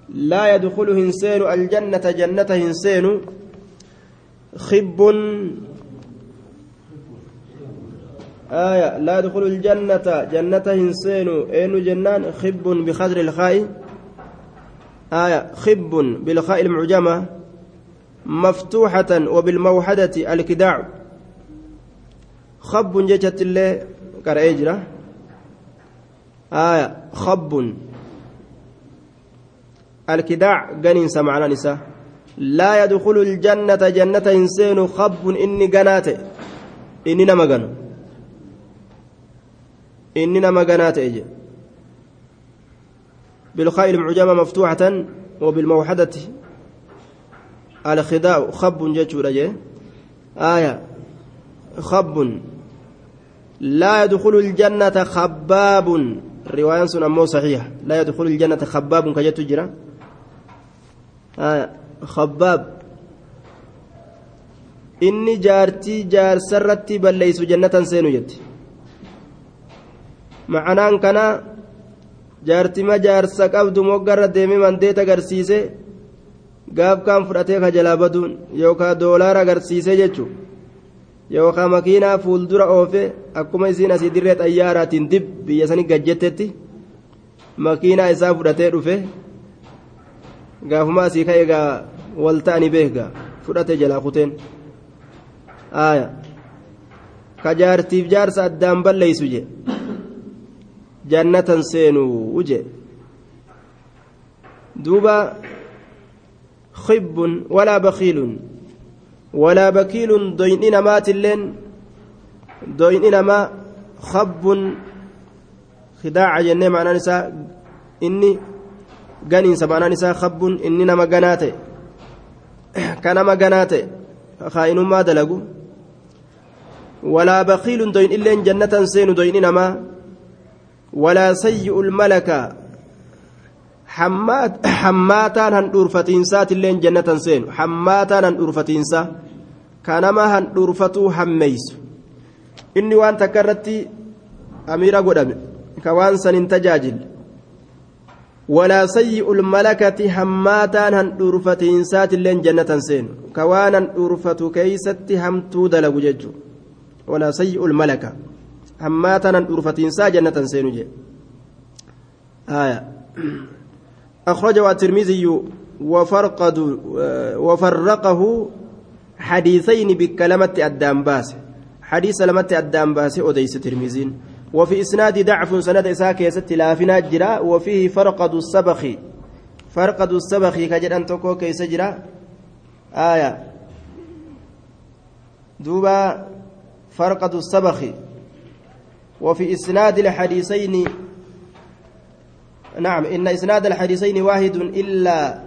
لا يدخل هنسين الجنة جنة هنسين خب. آية لا يدخل الجنة جنة هنسين أين جنان؟ خب بخدر الخاء. آية خب بالخاء المعجمة. مفتوحة وبالموحدة الكداع. خب جت الله كرأجرة آية خب. الكداع جنين سمعنا نساء لا يدخل الجنة جنة إنسان خب إني جنات إني نما جنو. إني إجي. بالخاء المعجمة مفتوحة وبالموحدة الخداع خب جتشورا آية. خب. لا يدخل الجنة خباب. رواية سنة صحيحة. لا يدخل الجنة خباب كجت جرا khabbaab inni jaartii jaarsarratti balleeysu jannatan seenu jetti macanaan kana jaartima jaarsa qabdu moggarra deemee mandeet agarsiise gaafkaan fudhatee kajalaa baduun yookaan doolaara agarsiise jechuun yookaan makiinaa fuuldura oofe akkuma isiin asii dirree xayyaaraatiin dib biyya sanii gajjettetti makiinaa isaa fudhatee dhufe. Gaafuma asii ka'e gaa wal ta'anii beekaa fudhate jalaa kuteen aaya ka jaartiif jaarsa addaan balleeysu je jannatan seenuu je duuba khibbun walaa bakiilun walaa bakiilun doyni namaatilleen doyni namaa khabbun khidaaca jennee maanaan isaa inni ganiinsa maanaan isaa kabbuun inni nama ganaa ta'e ka nama ganaa ta'e kaa'inummaa dalagu walaa bakiilun doyin illeen jannatan seenu doyni namaa walaa sayyi'ul malaka hammaataan handhuurfatiinsaatilleen jannatan seenu hammaataan handhuurfatiinsa ka nama handhuurfatuu hammeeysu inni waan takka irratti amiira godhame ka waan san hin tajaajille ولا سيء الملكة هماتان هن أرفتين سات اللين جنة سين. كوانا أرفت كيست همتو دلق ججو. ولا سيء الملكة هماتان هن أرفتين سات جنة سين جي. آية. أخرجه الترمذي وفرقد وفرقه حديثين بكلمة الدامباس. حديث لمة الدامباس أديس الترمذي. وفي إسناد ضعف سند إساك يست لافنا جرا وفيه فرقد السبخ. فرقد السبخ كجد أن تكو كيس آية. دوبا فرقد السبخ. وفي إسناد الحديثين نعم إن إسناد الحديثين واحد إلا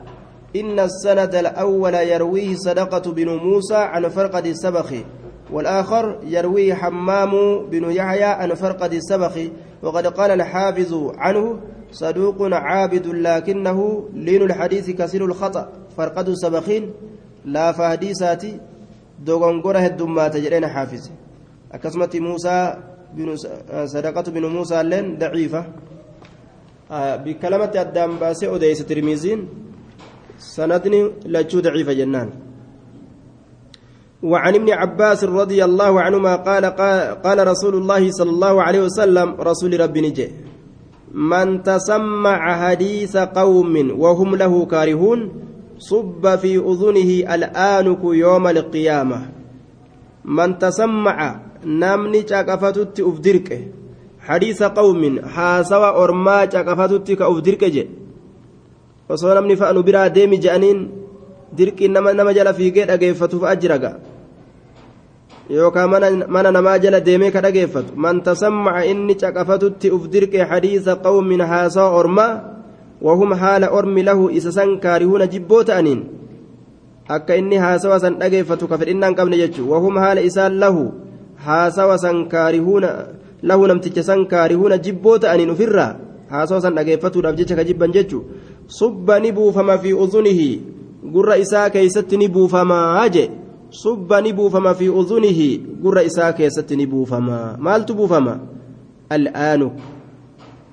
إن السند الأول يرويه صدقة بن موسى عن فرقد السبخ. والآخر يروي حمام بن يحيى عن فرقد السبخ وقد قال الحافظ عنه صدوق عابد لكنه لين الحديث كثير الخطأ. فرقد السبخين لا فهديساتي دوغنغوره الدمات جرين حافظ. أكسمت موسى بن صدقة بن موسى لين ضعيفة. آه بكلمة الدم باسي أديس ترميزين سندني لجو ضعيفة جنان. وعن ابن عباس رضي الله عنهما قال قال رسول الله صلى الله عليه وسلم رسول ربي نجي من تسمع حديث قوم وهم له كارهون صب في أذنه الآنك يوم القيامة. من تسمع نمني شاكفتت أفدرك حديث قوم حاسوا أرما شاكفتت كأفدرك جي osoo namni fa'anu biraa deemi je'aniin dirqiin nama nama jala fiigee dhageeffatuuf ajjiraga yookaan mana namaa jala deemee ka dhageeffatu. Man tasammaca inni caqafatutti uf dirqe hadiisa qawmin haasawa ormaa wahum haala ormi lahu isa san kaarihuuna jibboo ta'aniin akka inni haasawa san dhageeffatu ka fedhinnaan qabne jechuun wahum haala isaan lahu haasawa san kaarihuuna lahu namticha san kaarihuuna jibboo ta'aniin ofirraa haasawa san dhageeffatuudhaaf jecha ka jibban jechuun subba ni buufama fi uzunihi gurra isaa keeysatti ni buufamaa je subba ni buufama fi uzunihi gurra isaa keessatti ni buufama maaltu buufama al'aanu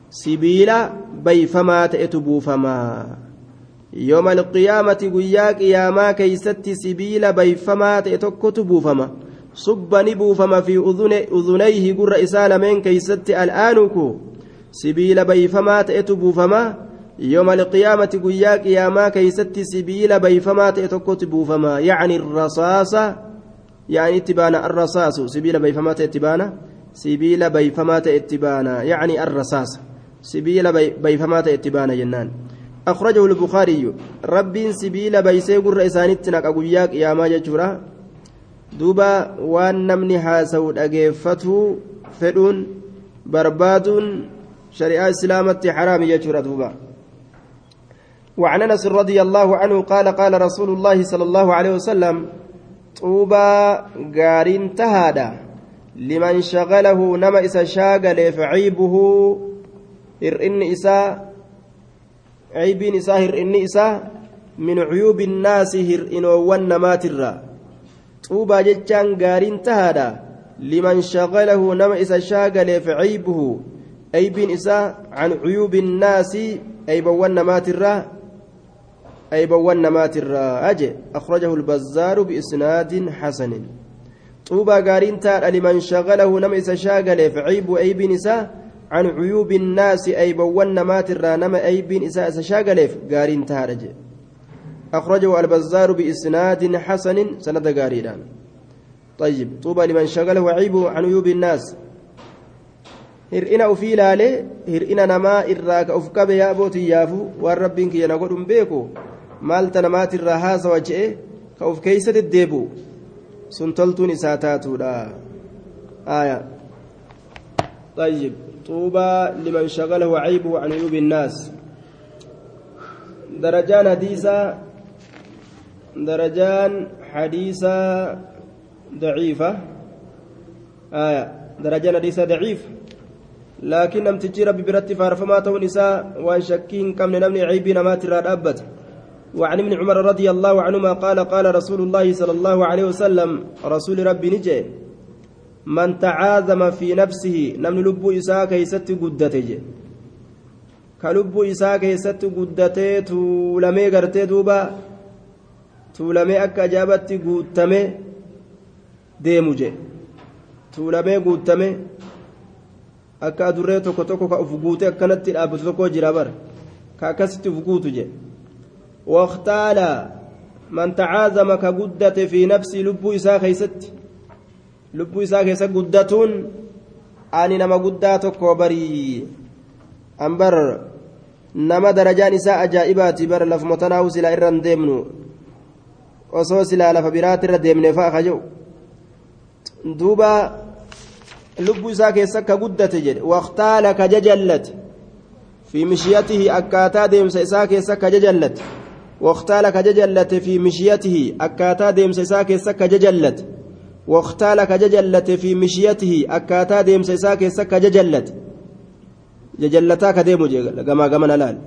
sibiila bayfamaa ta'etu buufama yooma alqiyaamati guyyaa qiyaamaa keeysatti sibiila bayfamaa ta'e tokkotu buufama subba ni buufama fi uzunayhi gurra isaa lameen keeysatti al'aanuku sibiila bayfamaa ta'etu buufama alqiyaamati guyyaa qiyaamaa keeysatti sibiila bayfamaa ta'e tokkotu buufama yacni rasaasa يعني اتبانا الرصاص. سبيل بيفما اتبانا سبيل بيفما اتبانا يعني الرصاص. سبيل بيفما اتبانا جنان. أخرجه البخاري. رب سبيل بيسي قر إسانتنا أقوياك يا ما جتورا دوبا وان نمني هاسود أجيفته فدون برباد شريعة إسلامة حرام جتورا دوبا. وعن أنس رضي الله عنه قال قال رسول الله صلى الله عليه وسلم طوبى غارين تهادا لمن شغله نما إسا شاغل فعيبه هرئن إسا عيبين إسا هرئن إسا من عيوب الناس هرئن والنمات الرا طوبى جتشان غارين تهادا لمن شغله نما إسا شاغل فعيبه عيبين إسا عن عيوب الناس عيب والنمات الرا أيبوان نمات الراجع أخرجه البزار بإسناد حسن. طوبى قارين تار لمن شغله نمس شاغل فعيب أيب نساء. عن عيوب الناس أيبوان نمات الرا. نما أيب نساء شاغل قارين تار أخرجه البزار بإسناد حسن سند قاريران طيب طوبى لمن شغله عيب عن عيوب الناس. hir'ina ufii ilaalee hir'ina namaa irraa ka uf qabe yaa bootiyaafu waan rabbiin kiyya na godhun beeku maalta namaatirraa haasawa je'e? Ka uf keeysa deddeebu sun toltuun isaa taatuudha. آية طيب طوبى لمن شغله عيبه عن عيوب الناس درجان حديثة درجان حديثة ضعيفة آية درجان حديثة ضعيف لكن نمتجي ربي برتي فارفما تون نساء وان شكين كم نمني عيبي نمات الرابت وعن ابن عمر رضي الله عنهما قال قال رسول الله صلى الله عليه وسلم رسول ربي نجي من تعاظم في نفسه نمن لب إساء كيست قدته كلب إساء كيست قدته تولمي قرتي دوبا تولمي أكا جابت قدتمي ديمجي تولمي قدتمي guute akkanatti dhaabbatu tokko jira bar ka akkasitti uf guutu je keeysatti lubbuu isaa keessa guddatuun ani nama guddaa tokko barii an bar nama darajaan isaa ajaa'ibaati bar lafuma tanaahu silaa irra hin deemnu osoo silaa lafa biraati irra deemne fa'a ka jedhu duuba lubbuu isaa keessa akka guddate jedhe waqtaala ka jajallate fi mishiyatihi akkaataa deemsa isaa keessa akka jajallate akka jajallate waqtaala ka jajallate fi mishiyatihi akkaataa deemsa isaa keessa akka jajallate jajallataa ka deemu gamaa gamana laal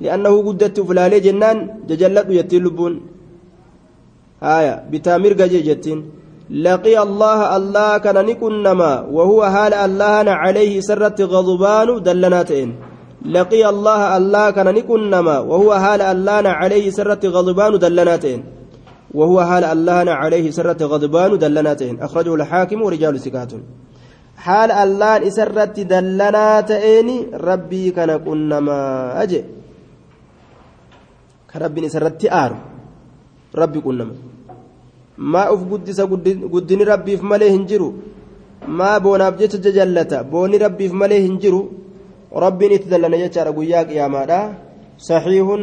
li'annahu guddatti uf laalee jennaan jajalladhu jettiin lubbuun haaya bitaa mirga jee jettiin لقي الله الله كان نكنما وهو حال الله عليه سرت غضبان دلناتين لقي الله الله كان نكنما وهو حال الله عليه سرت غضبان دلناتين. وهو حال الله عليه سرت غضبان دلناتين. أخرجه الحاكم ورجال سكات حال الله سرت دلناتين ربي كان كنما أجي. كربي سرت آر. ربي كنما maa uf guddisa guddini rabbiif malee hin jiru maa boonaaf jecha jajallata booni rabbiif malee rabbiin itti dallana jechaadha guyyaa qiyaamaadha saxiihun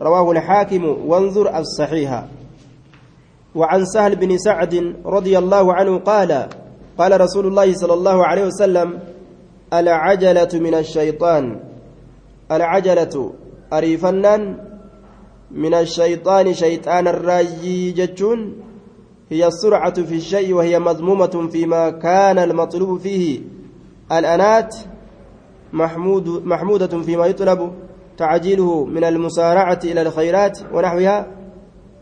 rawaahu alxaakimu wanzur alsaxiiha وعن سهل بن سعد رضي الله عنه قال قال رسول الله صلى الله عليه وسلم العجلة من الشيطان. العجلة أريفنان من الشيطان شيطان الراجي جتون هي السرعة في الشيء وهي مذمومة فيما كان المطلوب فيه. الأنات محمود محمودة فيما يطلب تعجيله من المسارعة إلى الخيرات ونحوها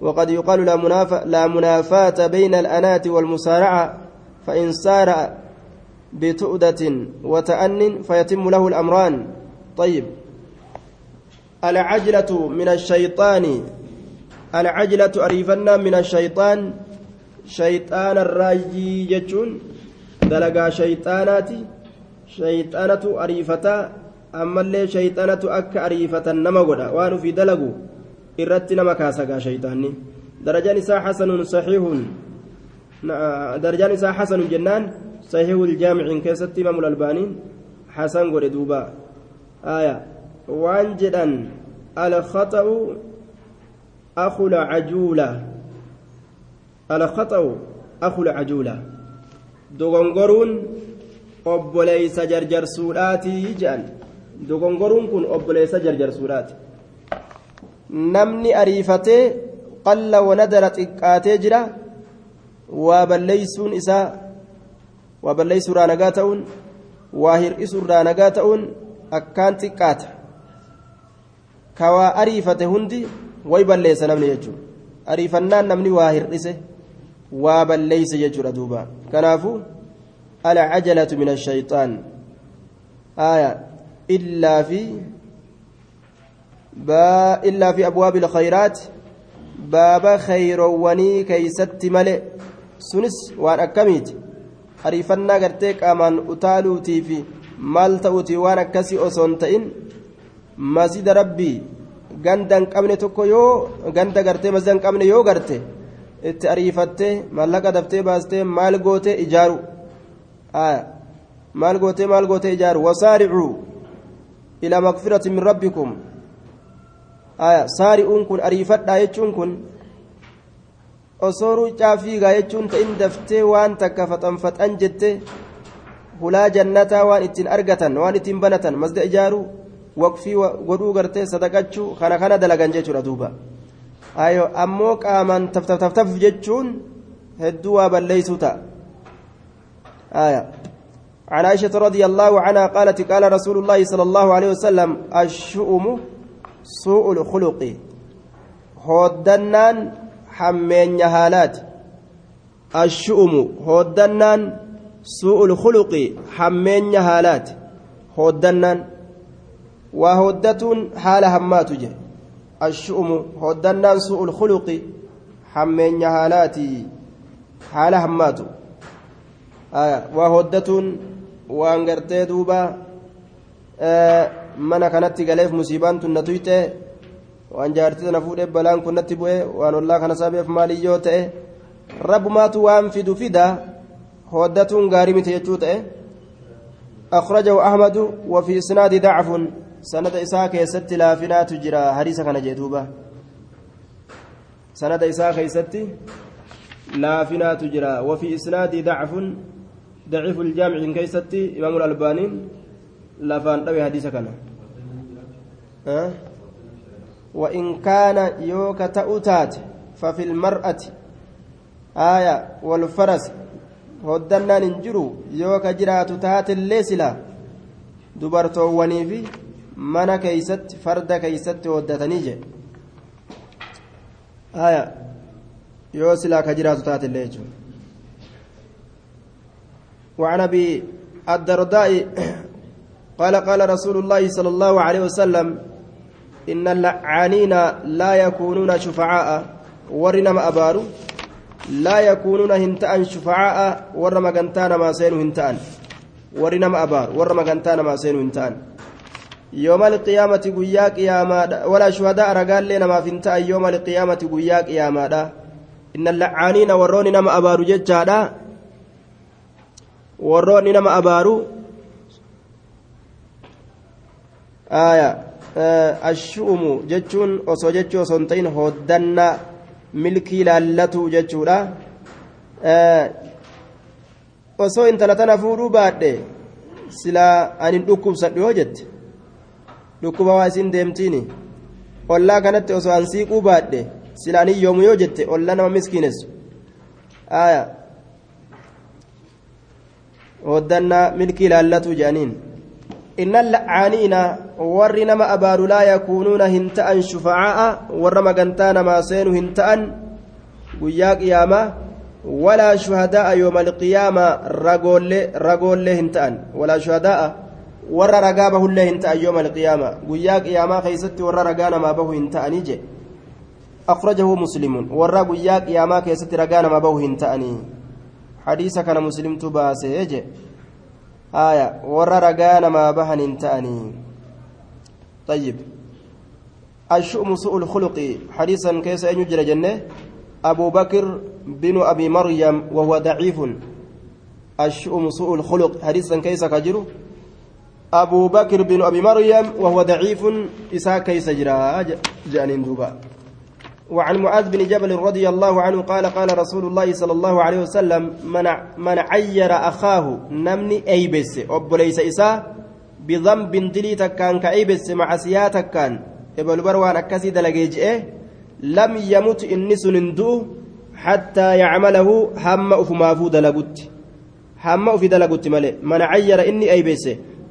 وقد يقال لا, منافة لا منافاة بين الأنات والمسارعة فإن سار بتؤدة وتأن فيتم له الأمران. طيب. العجلة من الشيطان العجلة أريفنا من الشيطان شيطان الراجي جتون دلقا شيطاناتي أريفتا أما اللي شيطانة أك أريفتا نما قدا وانو في دلقو irratti nama kaasagaa shaytaanni darajaan isaa xasanun saxiihun darajaan isaa xasanun jennaan saxiihul jaamiciin keessatti imaamul albaaniin xasan godhe duuba aya waan jedhan alkhaxa'u akula cajuula alkhaxa'u akula cajuula dogongoruun obboleeysa jarjarsuudhaatii jedhan. Dogongoruun kun obboleeysa jarjarsuudhaati. Namni ariifatee qalla wanadara xiqqaatee jira waa balleeysuun isaa waa balleeysuurraa nagaa ta'uun waa hir'isuurraa nagaa ta'uun akkaan xiqqaata. Ka waa ariifate hundi way balleessa namni jechuudha. Ariifannaan namni waa hir'ise waa balleeyse jechuudha duuba. Kanaafuu alcajalatu min ashayxaan aya illaa fi با إلا في أبواب الخيرات باب خيروني كيست ملئ سنس وان أكميت ta'uutii waan akkasii osoo hin ta'in masjida rabbii ganda hin qabne tokko yoo ganda gartee masjida hin qabne yoo garte itti ariifattee mallaqa daftee baastee maal gootee ijaaru maal gootee maal gootee ijaaru wasaaricuu ilaa maqfirati min rabbikum saari'uun kun ariifadhaa jechuun kun osoo ruucaa fiigaa jechuun ta'in daftee waan takka faxanfaxan jette hulaa jannataa waan ittiin argatan waan ittiin banatan masda ijaaruu waqfii godhuu gartee sadaqachuu kana kana dalagan jechuudha duuba ammoo qaamaan taftaftaf jechuun hedduu waa balleeysuu ta'a آية. عن عائشة رضي الله عنها قالت قال رسول الله صلى الله عليه وسلم الشؤم سوء الخلق. هودنان حمين هالات الشؤم هودنان سوء الخلق حمين هالات هودنان وهودتون حال همات الشؤم هودنان سوء الخلق حمين هالاتي حال همات آه وهودتون وانغرتي دوبا آه mana kanatti galeef musiibaan tun na tuyte waan jaartii tana fuudhee balaan kun natti bu'e waan ollaa kana sabeef maaliyyoo ta'e rabbumaatu waan fidu fida hoddatuun gaarii miti jechuu ta'e أخرجه أحمد وفي إسناد ضعف سند إساء كيست لافنات جرا حديث كان جدوبة سند إساء كيست لافنات جرا وفي إسناد ضعف ضعيف الجامع كيست إمام الألباني lafaan dhawe hadiisa kana وإن كان يوك تأتات ففي المرأة آية والفرس هدنا ننجرو يوك جرات تات الليسلا دبرتووني في mana keeysatti farda keeysatti hoddatanii haya yoo silaa ka وعن أبي الدرداء قال قال رسول الله صلى الله عليه وسلم إن اللعانين لا يكونون شفعاء ورنما أبارو. لا يكونون هنتأن شفعاء ورما قنتان ما سينو هنتأن. ورنما أبار ورما قنتان ما سينو هنتأن. يوم القيامة قيا قياما ولا شهداء رقال لنا ما فنتأن يوم القيامة قيا قياما إن اللعانين وروني نما أبارو ججادا. نما أبارو آية ashu'umu jechuun osoo jechuu osoo hin ta'in hoddannaa milkii laallatu jechuudha osoo intala tana fuudhuu baadhe silaa anin dhukkubsadhu yoo jette dhukkuba waa isin deemtiini ollaa kanatti osoo an siiquu baadhe silaa anin yoomu yoo jette ollaa nama miskiinessu hoddannaa milkii laallatu jedhaniin إن اللعانين ور نما أبار لا يكونون هنتأن شفعاء ور مغنتان ما سين هنتأن قياك ياما ولا شهداء يوم القيامة رجول رجول هنتأن. ولا شهداء ور رقابه الله هنتأن يوم القيامة. قياك ياما خيست ور رقانا ما به هنتأن يجي. أخرجه مسلم. ور قياك ياما خيست رقانا ما به هنتأني حديث كان مسلم تباسي يجي آية ورى رقانا ما بهن تأني طيب الشؤم سوء الخلق حديثا كيس أن يجرى جنة أبو بكر بن أبي مريم وهو ضعيف الشؤم سوء الخلق حديثا كيس كجر أبو بكر بن أبي مريم وهو ضعيف إسا كيس جرى جانين دوبا وعن معاذ بن جبل رضي الله عنه قال قال رسول الله صلى الله عليه وسلم من من عير أخاه نمني أيبس. أب ليس إسا بذنب دلي تكان كأيبس مع سياتك كان إبل بروان أكسي دلقيج إيه؟ لم يمت إنس نندو حتى يعمله هم أفما فو دلقت هم أفي دلقت ملي من عير إني أيبس.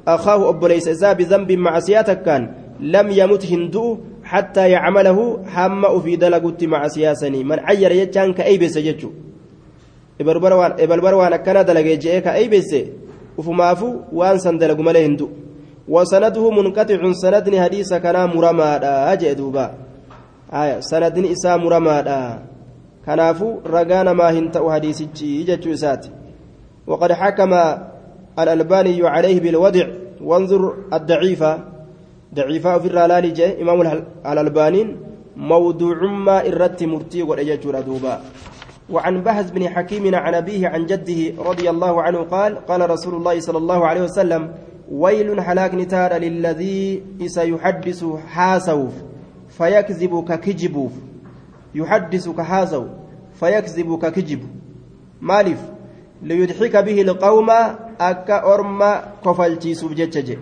أخاه أب ليس إسا بذنب مع سياتك كان لم يمت هندو حتى يعمله هم في دلقت مع سياسني. من عير يجان كأيبس يجو إبربر وأنا كان دلقي جئ كأيبس وفمافو وان سندلق ملي هندو وسنده منقطع سندني حديث كان مرمى أجئ دوبا آية. سندني إسا مرمى كنافو رقانا ما هنتأو حديثي يجتو إسات. وقد حكم الألباني عليه بالوضع. وانظر الضعيفة. ضعيفاء في الرلال جاء إمام الألبانين موضوع ما إرت مرتي والأجاجر دوبا وعن بهز بن حكيم عن أبيه عن جده رضي الله عنه قال قال رسول الله صلى الله عليه وسلم ويل حلاك نتار للذي سيحدث حاسوف فيكذب ككجب يحدث كحاسو فيكذب ككجب مالف ليضحك به القوم أكا أرما كفلتي سبجتجه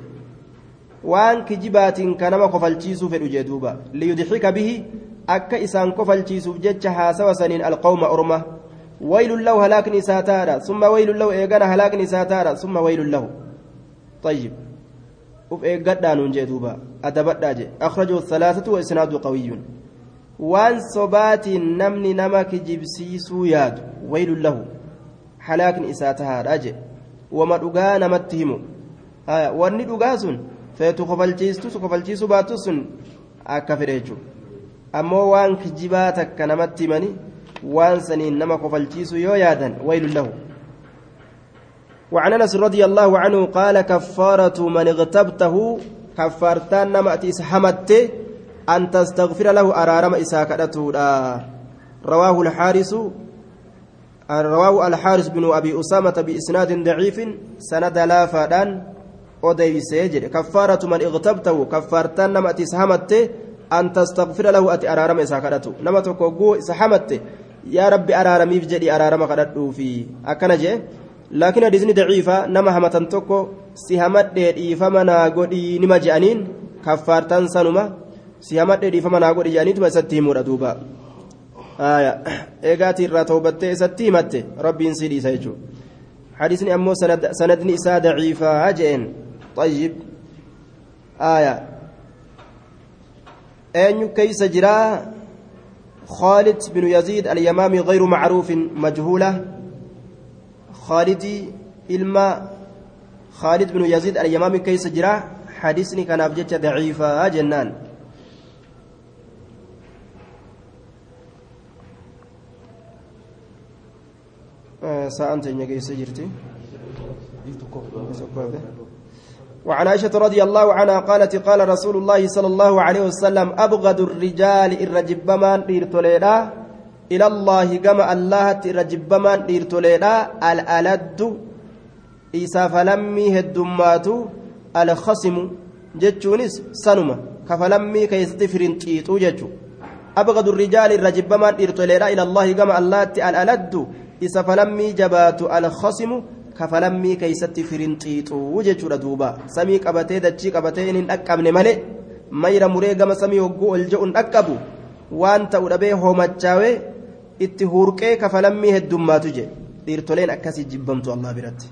waan kijibaatiin ka nama kofalchiisuu fedhu jee duuba liyudxika bihi akka isaan kofalchiisuuf jecha haasawa saniin alqawma orma halaakni isaa taadha summa waylun lahu eegana halaakni isaa taadha summa waylun lahu طيب jee akhrajahu thalaatatu wa isnaadu qawiyyun waan sobaatiin namni nama kijibsiisuu yaadu waylun lahu halaakni isaa tahaadha jee wama dhugaa namatti himu wanni dhugaa sun feetu kofalchiistu kofalchiisuu baattu sun akka fedhe jechuudha ammoo waan kijibaa takka namatti himani waan saniin nama kofalchiisu yoo yaadan waylun lahu وعن انس رضي الله عنه قال كفارة من اغتبته كفارتان نما حمت أن تستغفر له أرارم إساكته رواه الحارس رواه الحارس بن أبي أسامة بإسناد ضعيف سند لا فدان odeysee jedhe kaffaaratu man iqtabtahu kaffaartaan nama ati isa hamatte an tastaqfira lahu ati araarama isaa kadhatu nama tokko ogguu isa hamatte yaa rabbi araaramiif jedhi araarama kadhadhuufi akkana jee laakiin hadiisni daciifa nama hamatan tokko si hamadhee dhiifama naa godhii nima je'aniin kaffaartaan sanuma si hamadhee dhiifama naa godhi je'aniituma isatti himuudha duuba eegaatii irraa toobattee isatti himatte rabbiin sii dhiisa jechuudha أمو سند سندني إساء ضعيفة هجئن طيب. آية. أين كيس جرا؟ خالد بن يزيد اليمامي غير معروف مجهولة. خالد إلما. خالد بن يزيد اليمامي كيس جرا. حديثني كان أبجد ضعيفة جنان. ساءنت إنك جرتي. وعن عائشة رضي الله عنها قالت قال رسول الله صلى الله عليه وسلم أبغض الرجال الرجبمان ديرتوليدا إلى الله كما الله الرجبمان ديرتوليدا الألد إيسا فلمي هدمات الخصم جتشونس سنما. كفلمي كيستفرن تيتو جتشو. أبغض الرجال الرجبمان إرتوليرا إلى الله كما الله الألد. إذا فلمي جبات الخصم كفلمي كيست فرنطيطو وجهة دوبا سمي قبتي دتشي قبتي إن أكمن ملئ mayra muree gama samii hogguu ol je'uun dhaqqabu waan ta'u dhabee hoomachaawee itti hurqee kafalammii heddummaatu je dhiirtoleen akkasii jibbamtu allah biratti